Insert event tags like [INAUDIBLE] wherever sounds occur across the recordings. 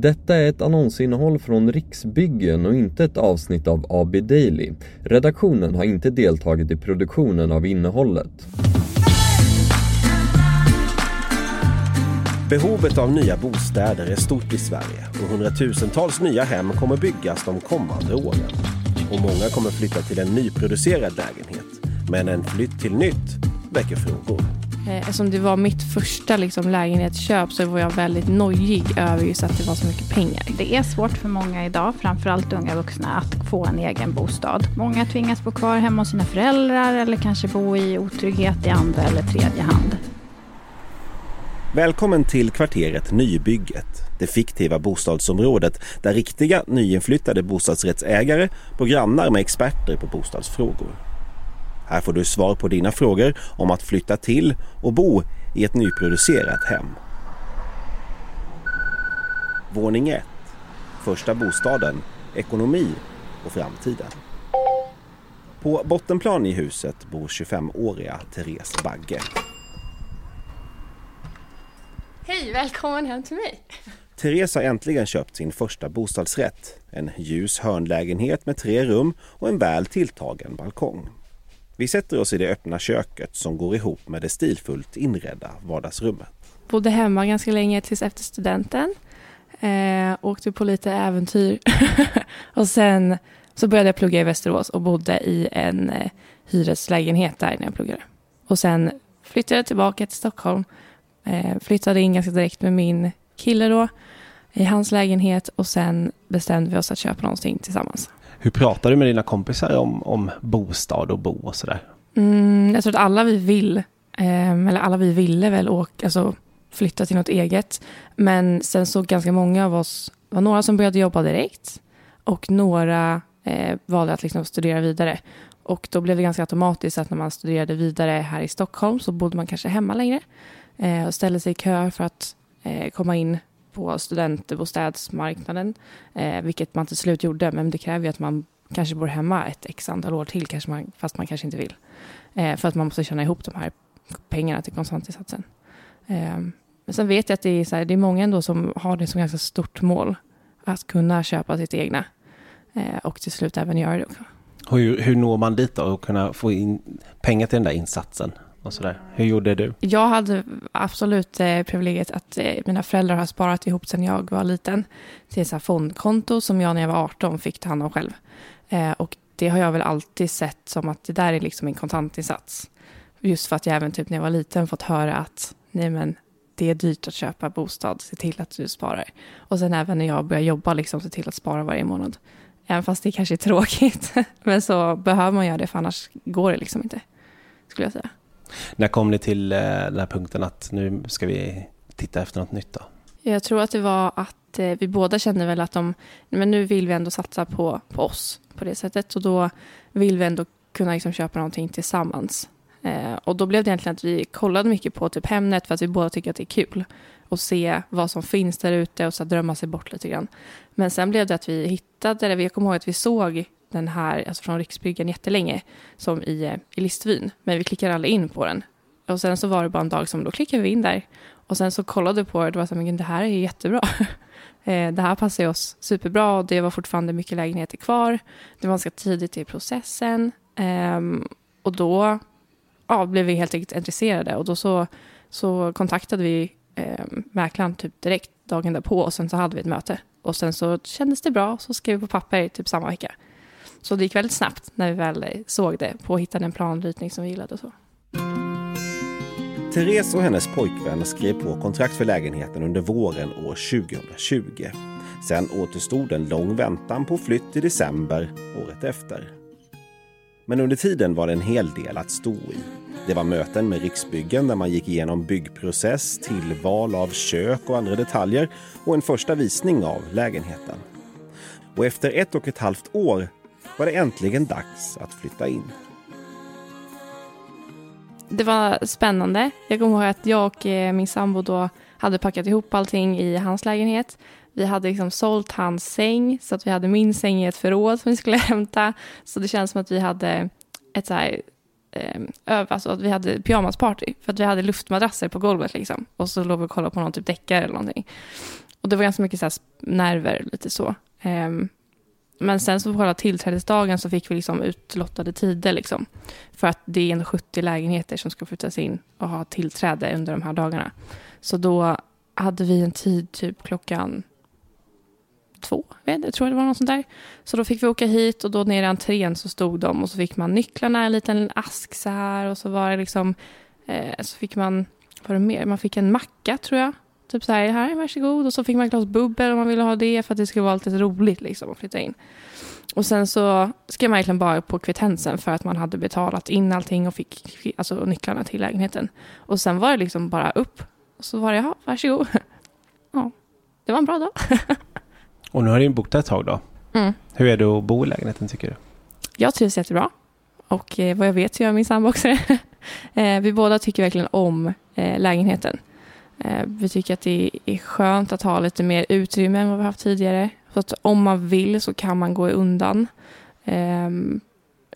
Detta är ett annonsinnehåll från Riksbyggen och inte ett avsnitt av AB Daily. Redaktionen har inte deltagit i produktionen av innehållet. Behovet av nya bostäder är stort i Sverige och hundratusentals nya hem kommer byggas de kommande åren. Och många kommer flytta till en nyproducerad lägenhet. Men en flytt till nytt väcker frågor. Eh, eftersom det var mitt första liksom, lägenhetsköp så var jag väldigt nojig över just att det var så mycket pengar. Det är svårt för många idag, framförallt unga vuxna, att få en egen bostad. Många tvingas bo kvar hemma hos sina föräldrar eller kanske bo i otrygghet i andra eller tredje hand. Välkommen till kvarteret Nybygget, det fiktiva bostadsområdet där riktiga nyinflyttade bostadsrättsägare bor grannar med experter på bostadsfrågor. Här får du svar på dina frågor om att flytta till och bo i ett nyproducerat hem. Våning 1. Första bostaden, ekonomi och framtiden. På bottenplan i huset bor 25-åriga Therese Bagge. Hej, välkommen hem till mig. Therese har äntligen köpt sin första bostadsrätt. En ljus hörnlägenhet med tre rum och en väl tilltagen balkong. Vi sätter oss i det öppna köket som går ihop med det stilfullt inredda vardagsrummet. Bodde hemma ganska länge tills efter studenten. Eh, åkte på lite äventyr. [LAUGHS] och sen så började jag plugga i Västerås och bodde i en eh, hyreslägenhet där när jag pluggade. Och sen flyttade jag tillbaka till Stockholm. Eh, flyttade in ganska direkt med min kille då i hans lägenhet och sen bestämde vi oss att köpa någonting tillsammans. Hur pratar du med dina kompisar om, om bostad och bo och sådär? Mm, jag tror att alla vi vill, eh, eller alla vi ville väl åka, alltså flytta till något eget. Men sen så ganska många av oss, var några som började jobba direkt och några eh, valde att liksom studera vidare. Och då blev det ganska automatiskt att när man studerade vidare här i Stockholm så bodde man kanske hemma längre eh, och ställde sig i kö för att eh, komma in på studentbostadsmarknaden, eh, vilket man till slut gjorde. Men det kräver ju att man kanske bor hemma ett x antal år till, kanske man, fast man kanske inte vill. Eh, för att man måste tjäna ihop de här pengarna till kontantinsatsen. Eh, men sen vet jag att det är, så här, det är många ändå som har det som ganska stort mål, att kunna köpa sitt egna eh, och till slut även göra det också. Hur, hur når man dit då och kunna få in pengar till den där insatsen? Och sådär. Hur gjorde du? Jag hade absolut eh, privilegiet att eh, mina föräldrar har sparat ihop sedan jag var liten till ett fondkonto som jag när jag var 18 fick ta hand om själv. Eh, och det har jag väl alltid sett som att det där är liksom en kontantinsats. Just för att jag även typ när jag var liten fått höra att nej men det är dyrt att köpa bostad, se till att du sparar. Och sen även när jag börjar jobba, liksom, se till att spara varje månad. Även fast det kanske är tråkigt, [LAUGHS] men så behöver man göra det för annars går det liksom inte, skulle jag säga. När kom ni till eh, den här punkten att nu ska vi titta efter något nytt då? Jag tror att det var att eh, vi båda kände väl att de, men nu vill vi ändå satsa på, på oss på det sättet och då vill vi ändå kunna liksom köpa någonting tillsammans. Eh, och då blev det egentligen att vi kollade mycket på typ Hemnet för att vi båda tycker att det är kul och se vad som finns där ute och så drömma sig bort lite grann. Men sen blev det att vi hittade det, jag kommer ihåg att vi såg den här, alltså från Riksbyggen jättelänge, som i, eh, i Listvyn. Men vi klickade aldrig in på den. Och sen så var det bara en dag som då klickade vi in där. Och sen så kollade vi på det och det var så men det här är jättebra. [LAUGHS] Eh, det här passar ju oss superbra och det var fortfarande mycket lägenheter kvar. Det var ganska tidigt i processen. Ehm, och då ja, blev vi helt enkelt intresserade och då så, så kontaktade vi eh, mäklaren typ direkt dagen därpå och sen så hade vi ett möte. Och sen så kändes det bra så skrev vi på papper typ samma vecka. Så det gick väldigt snabbt när vi väl såg det på att hittade en planritning som vi gillade och så. Therese och hennes pojkvän skrev på kontrakt för lägenheten under våren år 2020. Sen återstod en lång väntan på flytt i december året efter. Men under tiden var det en hel del att stå i. Det var möten med Riksbyggen där man gick igenom byggprocess, tillval av kök och andra detaljer och en första visning av lägenheten. Och efter ett och ett halvt år var det äntligen dags att flytta in. Det var spännande. Jag kommer ihåg att jag och eh, min sambo då hade packat ihop allting i hans lägenhet. Vi hade liksom sålt hans säng så att vi hade min säng i ett förråd som vi skulle [LAUGHS] hämta. Så det känns som att vi hade ett så här, eh, alltså att vi hade pyjamasparty för att vi hade luftmadrasser på golvet liksom. Och så låg vi och kollade på någon typ deckare eller någonting. och det var ganska mycket så här nerver, lite så. Um, men sen så på själva tillträdesdagen så fick vi liksom utlottade tider. Liksom, för att det är en 70 lägenheter som ska flyttas in och ha tillträde under de här dagarna. Så då hade vi en tid typ klockan två, jag tror det var något sånt där. Så då fick vi åka hit och då nere i entrén så stod de och så fick man nycklarna i en liten ask så här och så var det liksom, eh, så fick man, vad var det mer, man fick en macka tror jag. Typ så här, här varsågod och så fick man ett glas bubbel om man ville ha det för att det skulle vara lite roligt liksom att flytta in. Och sen så skrev man egentligen bara på kvittensen för att man hade betalat in allting och fick alltså, nycklarna till lägenheten. Och sen var det liksom bara upp. Och så var det, ja, varsågod. [LAUGHS] Ja, det var en bra dag. [LAUGHS] och nu har du bott där ett tag då. Mm. Hur är det att bo i lägenheten tycker du? Jag trivs jättebra. Och eh, vad jag vet så gör min sambo också det. [LAUGHS] eh, vi båda tycker verkligen om eh, lägenheten. Eh, vi tycker att det är skönt att ha lite mer utrymme än vad vi haft tidigare. Så att om man vill så kan man gå undan. Eh,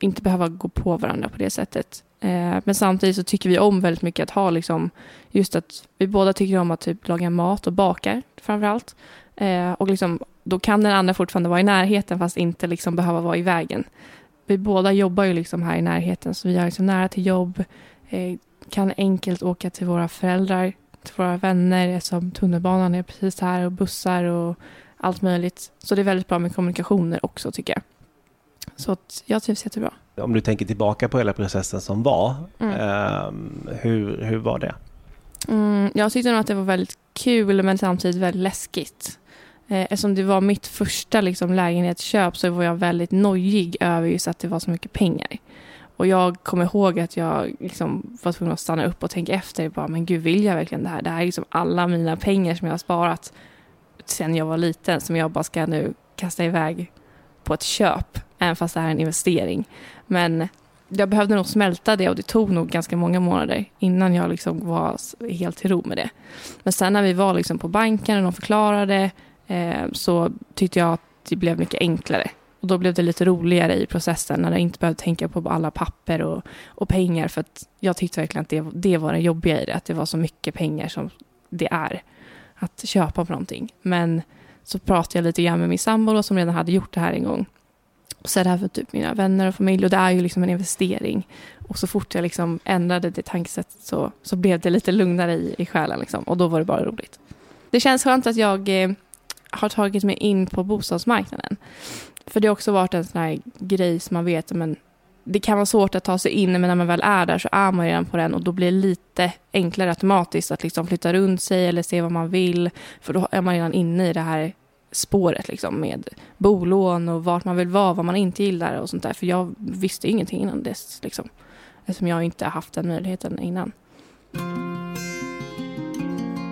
inte behöva gå på varandra på det sättet. Eh, men samtidigt så tycker vi om väldigt mycket att ha liksom, just att vi båda tycker om att typ laga mat och baka framförallt. Eh, och liksom, då kan den andra fortfarande vara i närheten fast inte liksom behöva vara i vägen. Vi båda jobbar ju liksom här i närheten så vi har liksom nära till jobb, eh, kan enkelt åka till våra föräldrar, till våra vänner eftersom tunnelbanan är precis här och bussar och allt möjligt. Så det är väldigt bra med kommunikationer också tycker jag. Så att jag trivs jättebra. Om du tänker tillbaka på hela processen som var, mm. eh, hur, hur var det? Mm, jag tyckte nog att det var väldigt kul men samtidigt väldigt läskigt. Eh, eftersom det var mitt första liksom, lägenhetsköp så var jag väldigt nojig över just att det var så mycket pengar. Och jag kommer ihåg att jag liksom var tvungen att stanna upp och tänka efter. Bara, men gud, vill jag verkligen det här? Det här är liksom alla mina pengar som jag har sparat sen jag var liten som jag bara ska nu kasta iväg på ett köp, även fast det här är en investering. Men jag behövde nog smälta det och det tog nog ganska många månader innan jag liksom var helt till ro med det. Men sen när vi var liksom på banken och de förklarade eh, så tyckte jag att det blev mycket enklare. Och då blev det lite roligare i processen när jag inte behövde tänka på alla papper och, och pengar. För att jag tyckte verkligen att det, det var det jobbiga i det, att det var så mycket pengar som det är att köpa på någonting. Men så pratade jag lite grann med min sambo som redan hade gjort det här en gång. Och så är det här för typ mina vänner och familj och det är ju liksom en investering. Och så fort jag liksom ändrade det tankesättet så, så blev det lite lugnare i, i själen liksom. och då var det bara roligt. Det känns skönt att jag eh, har tagit mig in på bostadsmarknaden. För det har också varit en sån här grej som man vet, men det kan vara svårt att ta sig in, men när man väl är där så är man redan på den och då blir det lite enklare automatiskt att liksom flytta runt sig eller se vad man vill. För då är man redan inne i det här spåret liksom med bolån och vart man vill vara, vad man inte gillar och sånt där. För jag visste ingenting innan dess liksom. Eftersom jag inte haft den möjligheten innan.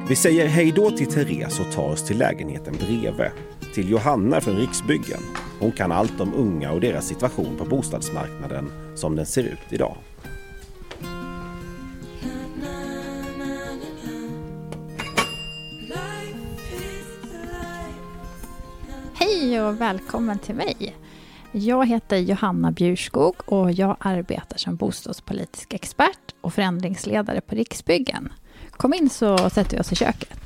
Vi säger hej då till Therese och tar oss till lägenheten bredvid. Till Johanna från Riksbyggen. Hon kan allt om unga och deras situation på bostadsmarknaden som den ser ut idag. Hej och välkommen till mig. Jag heter Johanna Bjurskog och jag arbetar som bostadspolitisk expert och förändringsledare på Riksbyggen. Kom in så sätter vi oss i köket.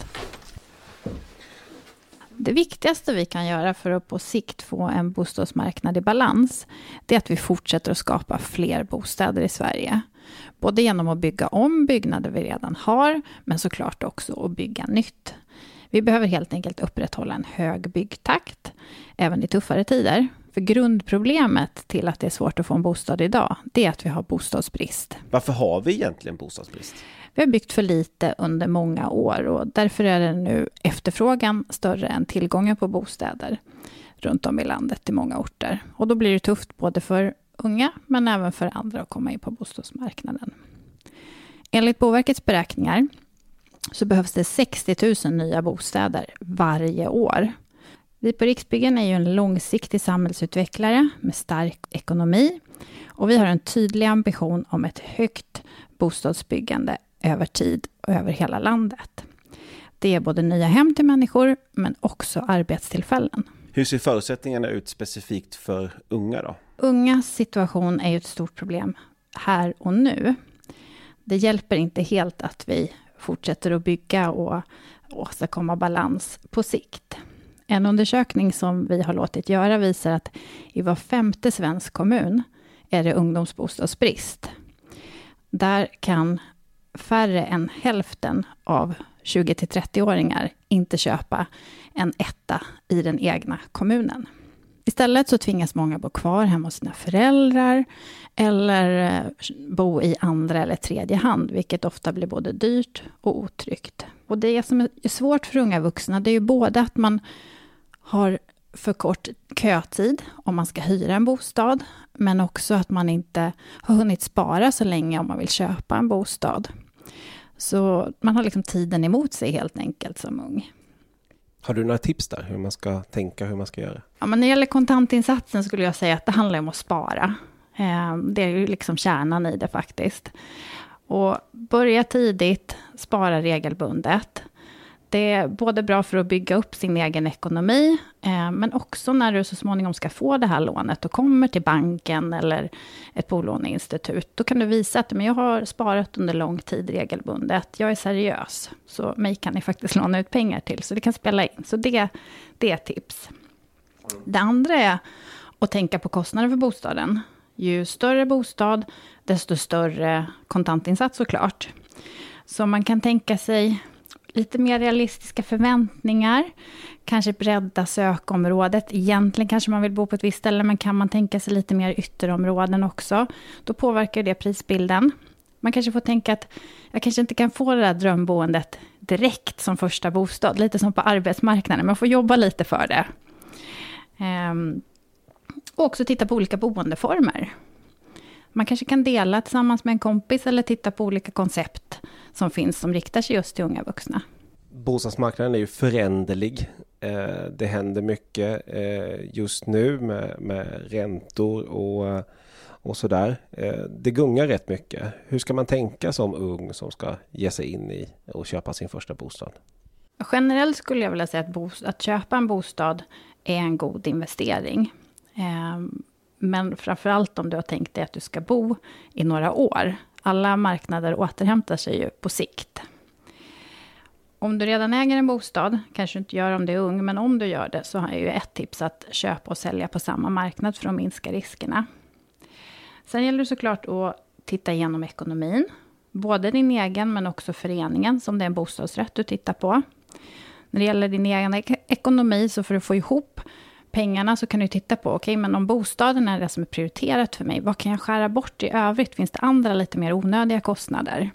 Det viktigaste vi kan göra för att på sikt få en bostadsmarknad i balans, det är att vi fortsätter att skapa fler bostäder i Sverige. Både genom att bygga om byggnader vi redan har, men såklart också att bygga nytt. Vi behöver helt enkelt upprätthålla en hög byggtakt, även i tuffare tider. För grundproblemet till att det är svårt att få en bostad idag, det är att vi har bostadsbrist. Varför har vi egentligen bostadsbrist? Vi har byggt för lite under många år och därför är det nu efterfrågan större än tillgången på bostäder runt om i landet i många orter. Och då blir det tufft både för unga men även för andra att komma in på bostadsmarknaden. Enligt Boverkets beräkningar så behövs det 60 000 nya bostäder varje år. Vi på Riksbyggen är ju en långsiktig samhällsutvecklare med stark ekonomi och vi har en tydlig ambition om ett högt bostadsbyggande över tid och över hela landet. Det är både nya hem till människor, men också arbetstillfällen. Hur ser förutsättningarna ut specifikt för unga då? Ungas situation är ju ett stort problem här och nu. Det hjälper inte helt att vi fortsätter att bygga och åstadkomma balans på sikt. En undersökning som vi har låtit göra visar att i var femte svensk kommun är det ungdomsbostadsbrist. Där kan färre än hälften av 20 till 30-åringar inte köpa en etta i den egna kommunen. Istället så tvingas många bo kvar hemma hos sina föräldrar eller eh, bo i andra eller tredje hand, vilket ofta blir både dyrt och otryggt. Och det som är svårt för unga vuxna, det är ju både att man har för kort kötid om man ska hyra en bostad, men också att man inte har hunnit spara så länge om man vill köpa en bostad. Så man har liksom tiden emot sig helt enkelt som ung. Har du några tips där, hur man ska tänka, hur man ska göra? Ja, men när det gäller kontantinsatsen skulle jag säga att det handlar om att spara. Eh, det är ju liksom kärnan i det faktiskt. Och börja tidigt, spara regelbundet. Det är både bra för att bygga upp sin egen ekonomi, eh, men också när du så småningom ska få det här lånet och kommer till banken eller ett bolåneinstitut. Då kan du visa att men jag har sparat under lång tid regelbundet. Jag är seriös, så mig kan ni faktiskt låna ut pengar till. Så det kan spela in. Så det, det är ett tips. Det andra är att tänka på kostnaden för bostaden. Ju större bostad, desto större kontantinsats såklart. Så man kan tänka sig lite mer realistiska förväntningar. Kanske bredda sökområdet. Egentligen kanske man vill bo på ett visst ställe, men kan man tänka sig lite mer ytterområden också, då påverkar det prisbilden. Man kanske får tänka att jag kanske inte kan få det där drömboendet direkt som första bostad, lite som på arbetsmarknaden, Man får jobba lite för det. Ehm, och också titta på olika boendeformer. Man kanske kan dela tillsammans med en kompis eller titta på olika koncept som finns som riktar sig just till unga vuxna. Bostadsmarknaden är ju föränderlig. Eh, det händer mycket eh, just nu med, med räntor och, och sådär. Eh, det gungar rätt mycket. Hur ska man tänka som ung som ska ge sig in i och köpa sin första bostad? Generellt skulle jag vilja säga att, att köpa en bostad är en god investering. Men framför allt om du har tänkt dig att du ska bo i några år. Alla marknader återhämtar sig ju på sikt. Om du redan äger en bostad, kanske du inte gör om du är ung, men om du gör det så har jag ju ett tips att köpa och sälja på samma marknad för att minska riskerna. Sen gäller det såklart att titta igenom ekonomin. Både din egen men också föreningen, som det är en bostadsrätt du tittar på. När det gäller din egen ekonomi så får du få ihop pengarna så kan du titta på, okej, okay, men om bostaden är det som är prioriterat för mig, vad kan jag skära bort i övrigt? Finns det andra lite mer onödiga kostnader?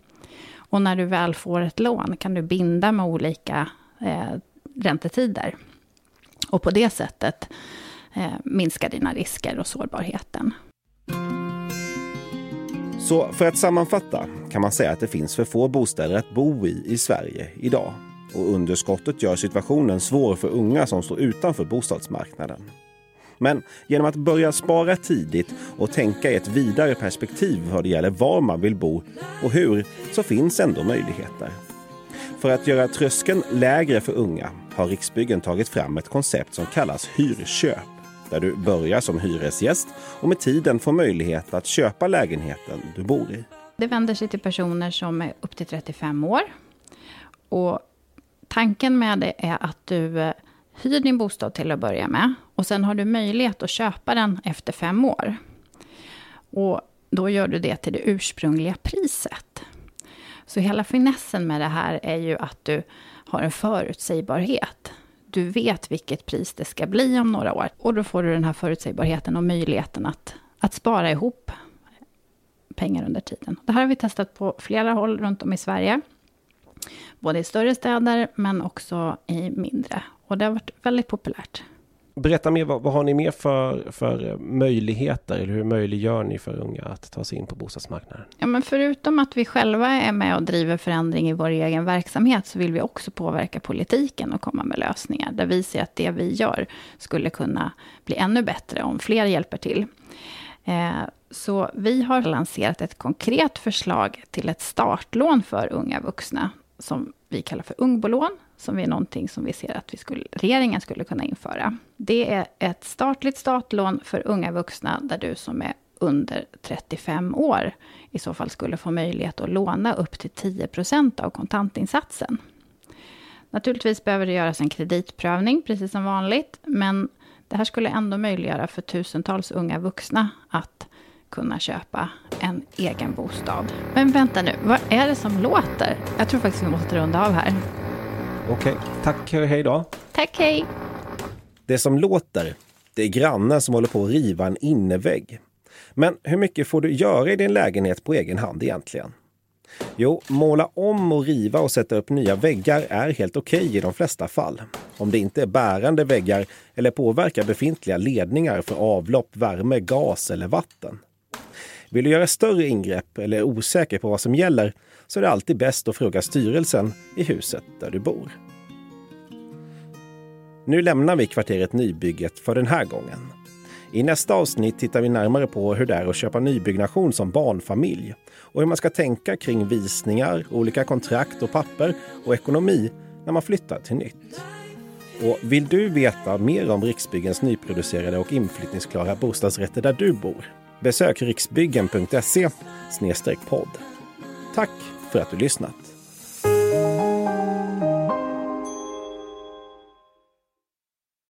Och när du väl får ett lån kan du binda med olika eh, räntetider. Och på det sättet eh, minska dina risker och sårbarheten. Så för att sammanfatta kan man säga att det finns för få bostäder att bo i i Sverige idag och underskottet gör situationen svår för unga som står utanför bostadsmarknaden. Men genom att börja spara tidigt och tänka i ett vidare perspektiv vad det gäller var man vill bo och hur, så finns ändå möjligheter. För att göra tröskeln lägre för unga har Riksbyggen tagit fram ett koncept som kallas hyrköp. Där du börjar som hyresgäst och med tiden får möjlighet att köpa lägenheten du bor i. Det vänder sig till personer som är upp till 35 år. Och Tanken med det är att du eh, hyr din bostad till att börja med och sen har du möjlighet att köpa den efter fem år. Och då gör du det till det ursprungliga priset. Så hela finessen med det här är ju att du har en förutsägbarhet. Du vet vilket pris det ska bli om några år och då får du den här förutsägbarheten och möjligheten att, att spara ihop pengar under tiden. Det här har vi testat på flera håll runt om i Sverige både i större städer men också i mindre. Och det har varit väldigt populärt. Berätta mer, vad, vad har ni mer för, för möjligheter? Eller hur möjliggör ni för unga att ta sig in på bostadsmarknaden? Ja, men förutom att vi själva är med och driver förändring i vår egen verksamhet, så vill vi också påverka politiken och komma med lösningar, där vi ser att det vi gör skulle kunna bli ännu bättre om fler hjälper till. Eh, så vi har lanserat ett konkret förslag till ett startlån för unga vuxna, som vi kallar för ungbolån, som är någonting som vi ser att vi skulle, regeringen skulle kunna införa. Det är ett statligt startlån för unga vuxna, där du som är under 35 år i så fall skulle få möjlighet att låna upp till 10% av kontantinsatsen. Naturligtvis behöver det göras en kreditprövning, precis som vanligt, men det här skulle ändå möjliggöra för tusentals unga vuxna att kunna köpa en egen bostad. Men vänta nu, vad är det som låter? Jag tror faktiskt vi måste runda av här. Okej, tack hej då. Tack, hej! Det som låter, det är grannen som håller på att riva en innevägg. Men hur mycket får du göra i din lägenhet på egen hand egentligen? Jo, måla om och riva och sätta upp nya väggar är helt okej okay i de flesta fall. Om det inte är bärande väggar eller påverkar befintliga ledningar för avlopp, värme, gas eller vatten. Vill du göra större ingrepp eller är osäker på vad som gäller så är det alltid bäst att fråga styrelsen i huset där du bor. Nu lämnar vi kvarteret Nybygget för den här gången. I nästa avsnitt tittar vi närmare på hur det är att köpa nybyggnation som barnfamilj och hur man ska tänka kring visningar, olika kontrakt och papper och ekonomi när man flyttar till nytt. Och vill du veta mer om Riksbyggens nyproducerade och inflyttningsklara bostadsrätter där du bor? Besök riksbyggen.se podd. Tack för att du lyssnat!